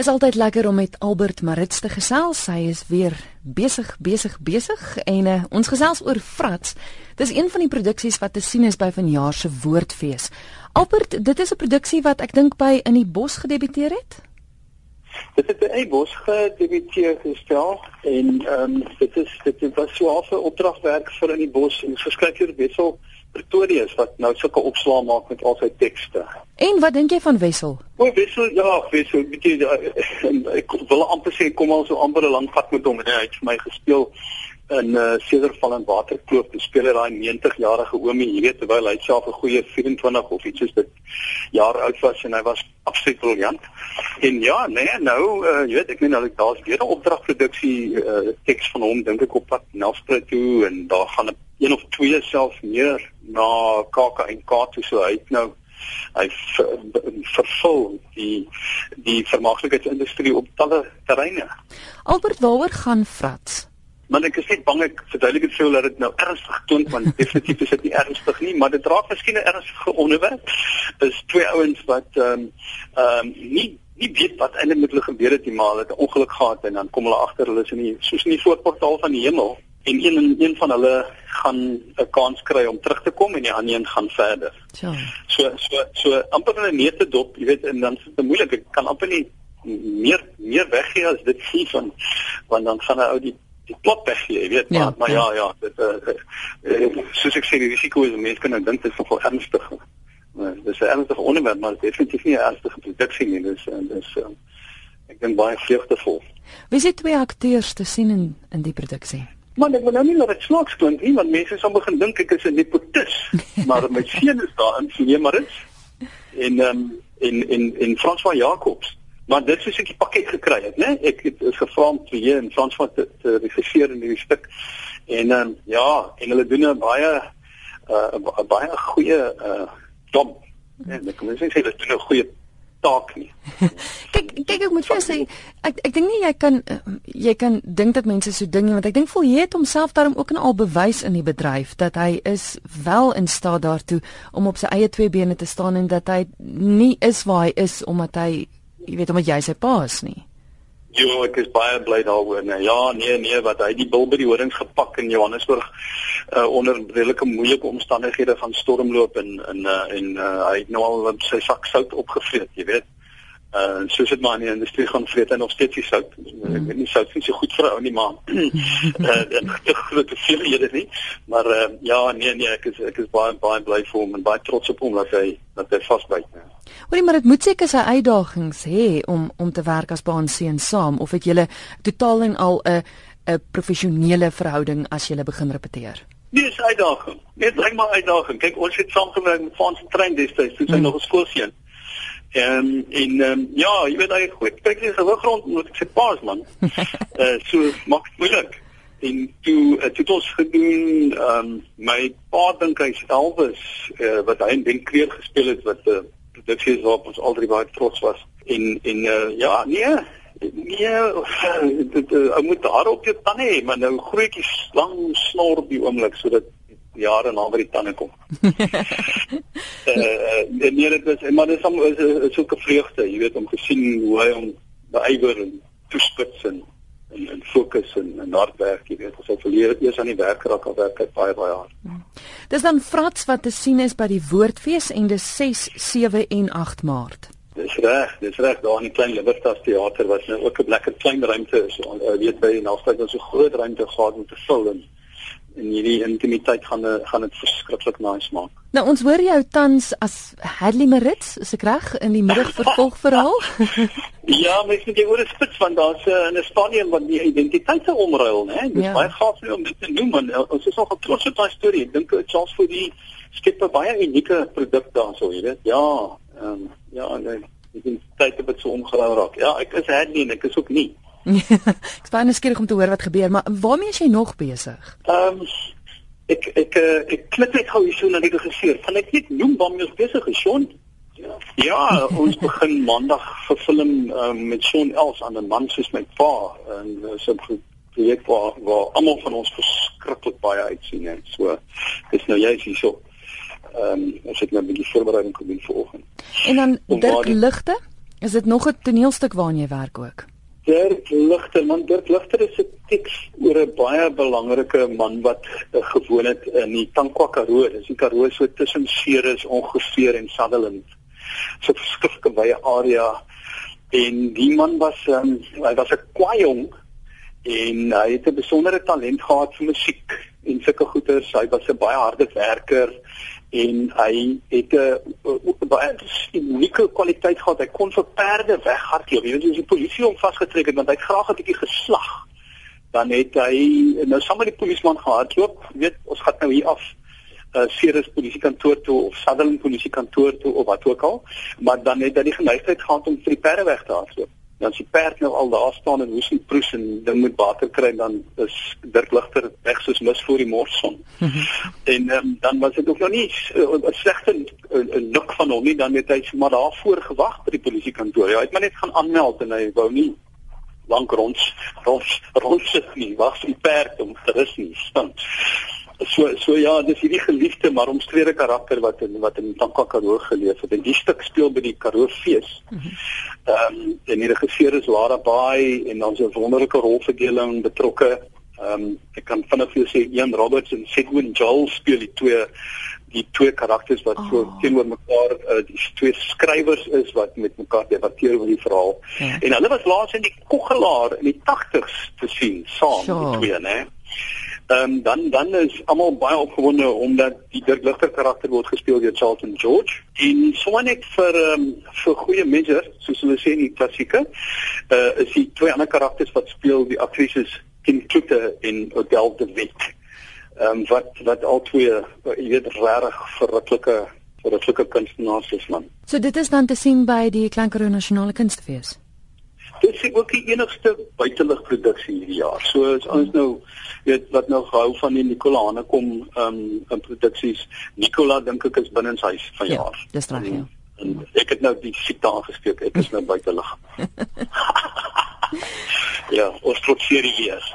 Is altyd lekker om met Albert Marits te gesels. Hy is weer besig, besig, besig en uh, ons gesels oor Frats. Dis een van die produksies wat te sien is by vanjaar se Woordfees. Albert, dit is 'n produksie wat ek dink by in die bos gedebuteer het. Dit het by bos gedebuteer gestel en ehm um, dit is dit was so 'n opdragwerk vir in die bos en verskeie wissel Pretorius wat nou sulke opslaa maak met al sy tekste. En wat dink jy van Wessel? O, Wessel, ja, Wessel, weet jy, ja, ek wil amper sê kom al so amper 'n lang vat met hom hy het vir my gespeel in uh, Cederval en Waterkloof. Speel hy daai 90-jarige oomie, jy weet, terwyl hy self 'n goeie 24 of iets soos dit jaar oud was en hy was absoluut briljant. En ja, nee, nou, uh, jy weet, ek meen hulle daar's weer 'n opdragproduksie uh, teks van hom dink ek op pad Nelspruit toe en daar gaan 'n een of twee self meer na KAK en K toe so uit nou hy vervul die die vermaaklikheidsindustrie op talle terreine. Albert waaroor gaan Frats? Maar ek is net bang ek verduidelik dit sou dat dit nou ernstig klink want definitief is dit nie ernstig nie, maar dit raak miskien 'n ernstige onderwerp. Is twee ouens wat ehm um, ehm um, nie nie weet wat eintlik met hulle gebeur het nie, maar hulle het 'n ongeluk gehad en dan kom hulle agter hulle is in die soos in die voorportaal van die hemel en een een van hulle gaan 'n kans kry om terug te kom en die ander een gaan verder. Ja. So so so amper in 'n neete dop, jy weet, en dan is dit moeilik. Ek kan amper nie meer meer weggee as dit sien van want dan gaan 'n ou die die plot weggee, jy weet, ja, maar, maar ja, ja, dit uh, uh, soos ek sê die risiko is mense kan nou dink dit is nogal ernstig. Uh, dis 'n ernstige onderwerp, maar definitief nie 'n ernstige produksie nie. Dis dis uh, ek dink baie vreugdevol. Wie is die twee akteurs te sien in in die produksie? Maar ek wil nou nie laat dit snaaks klink nie, want mense sal begin dink ek is 'n nepotis. maar my seun is daar in Sien Marits en ehm um, en en en François Jacobs. Maar dit is 'n bietjie pakket gekry het, né? Ek het is gevra om te hier in François te, te regisseer in hierdie stuk. En ehm um, ja, en hulle doen 'n baie uh, baie goeie uh job. En ek net sê hulle doen 'n goeie taak nie. kyk kyk ek moet vir sê ek ek dink nie jy kan jy kan dink dat mense so ding nie want ek dink voel jy het homself daarom ook al bewys in die bedryf dat hy is wel in staat daartoe om op sy eie twee bene te staan en dat hy nie is waar hy is omdat hy jy weet omdat jy sy pa is nie. Jo, ek is baie bly daaroor. Nee, ja, nee, nee, wat hy die bil by die horings gepak in Johannesburg uh, onder redelike moeilike omstandighede van stormloop en en uh, en uh, hy het nou al sy sak sout opgevreet, jy weet. Uh soos dit maar in die industrie gaan vreet en nog steeds die sout. Mm. Ek weet nie sout is so goed vir ou nie, maar uh groot te veel hier is nie. Maar uh ja, nee nee, ek is ek is baie baie bly vir hom en baie trots op hom dat hy dat hy vasbyt. Ja. Hoorie, maar dit moet seker sy uitdagings hê om om te werk as baan seun saam of het julle totaal en al 'n 'n professionele verhouding as julle begin repeteer? Nee, dis uitdaging. Net bring maar uitdaging. Kyk, ons het saamgewerk met Frans Trein destyds, toe sy mm. nog 'n skoolseun. En en um, ja, jy weet hy goed, kyk jy se grond moet ek sê paas man. Eh uh, so maak dit moeilik. En toe uh, toe ons gedoen, ehm um, my pa dink hy's Elvis, uh, wat hy in Ben Kreer gespeel het wat 'n uh, produksie waarop ons altyd baie trots was. En en uh, ja, nee, nee, dit uh, moet daar op jou tande hê, maar nou grootjies lang snor op die oomblik sodat jare na by die tande kom. Eh uh, nee, dit is maar dit is, is, is so 'n vreugde, jy weet om te sien hoe hy hom beywer en toespits en en, en fokus en, en hard werk, jy weet, ons het verleer eers aan die werk raak al werk baie baie hard. Hmm. Dis dan Frats wat te sien is by die Woordfees en dis 6, 7 en 8 Maart. Dis reg, dis reg daar in die Klein Libertas Theater wat nou ook 'n lekker klein ruimte is. Ons uh, weet by Nelspruit ons 'n groot ruimte gehad om te vul en en hierdie intimiteit gaan gaan dit verskriklik nice maak. Nou ons hoor jou tans as Hadley Marits, is ek reg in die middag vervolgverhaal? ja, mens moet jy oor spits want daar's uh, in 'n stadium wat die identiteite omruil, né? Dis ja. baie gaaf om dit te noem man. Ons is nog trots op daai storie. Ek dink dit sal vir die skep 'n baie unieke produk daarso, jy weet. Ja, ehm um, ja, nee, die identiteit het so omgeruil raak. Ja, ek is Hadley en ek is ook nie. ek is baie nuuskierig om te hoor wat gebeur, maar waarmee is jy nog besig? Ehm um, ek ek uh, ek klik net gou hier so na die regisseur. Kan ek net noem waarmee ons besig is, Sean? Ja, ja ons begin maandag vir film um, met Sean Els aan 'n man soos my pa en uh, so 'n projek waar waar almal van ons verskriklik baie uitsien en so. Dis nou jy is hier so. Ehm um, ons het nou 'n bietjie voorbereiding gedoen vir oggend. En dan Dirk Ligte? Is dit nog 'n toneelstuk waarna jy werk ook? Dirk Ligter, man Dirk Ligter is 'n teks oor 'n baie belangrike man wat uh, gewoon het in die Tankwa Karoo. Dis die Karoo so tussen Ceres ongeveer en Sutherland. So 'n verskriflike baie area en die man was um, hy was 'n kwaai jong en hy het 'n besondere talent gehad vir musiek en sulke goeters. Hy was 'n baie harde werker en hy het 'n baie unieke kwaliteit gehad. Hy kon vir perde weghardloop. Jy weet as die polisie hom vasgetrek het want hy het graag 'n bietjie geslag. Dan het hy nou saam met die polisieman gehardloop. Jy weet ons gaan nou hier af uh Ceres polisiekantoor toe of Sutherland polisiekantoor toe of wat ook al, maar dan het hy die geneigtheid gehad om vir die perde weg te hardloop dan as die perd nou al daar staan en hoes en proes en ding moet water kry dan is Dirk Ligter weg soos mis voor die morson. en um, dan was dit ook nog nie 'n uh, slegte nik van hom nie dan het hy maar daarvoor gewag by die polisiekantoor. Ja, hy het maar net gaan aanmeld en hy wou nie lank rond rond rond sit nie. Wag vir die perd om te rus nie. Stink so so ja, dis hierdie geliefde maar omstrede karakter wat in wat in Tankwa Karoo geleef het. En die stuk speel by die Karoo fees. Mhm. Ehm um, en die regisseur is Lara Baai en dan so 'n wonderlike rolverdeling betrokke. Ehm um, ek kan vinnig vir jou sê Ian Roberts en Sidwin Joel speel die twee die twee karakters wat oh. so teenoor mekaar uh, die twee skrywers is wat met mekaar debatteer oor die verhaal. Ja. En hulle was laas in die Koggelaar in die 80s te sien saam sure. die twee, né? Ehm um, dan dan is almal baie opgewonde omdat die Dirk Ligter karakter word gespeel deur Charlton George. En so net vir ehm um, vir goeie mense, soos hulle sê in die klassieke, uh is die twee ander karakters wat speel die aktrises Kim Klutte en Odelle de Wet. Ehm um, wat wat al twee uh, jy weet regtig verruklike verruklike kunstenaars is man. So dit is dan te sien by die Klanker Nasionale Kunstefees. Dit is ook die enigste buiteligproduksie hierdie jaar. So as ons nou weet wat nou gehou van die Nicolane kom um in produksies. Nicola dink ek is binne sy van ja, jaar. Dis reg. Ja. En ek het nou die siekte aangesteek. Ek is nou buitelig. ja, ons trotseer hier.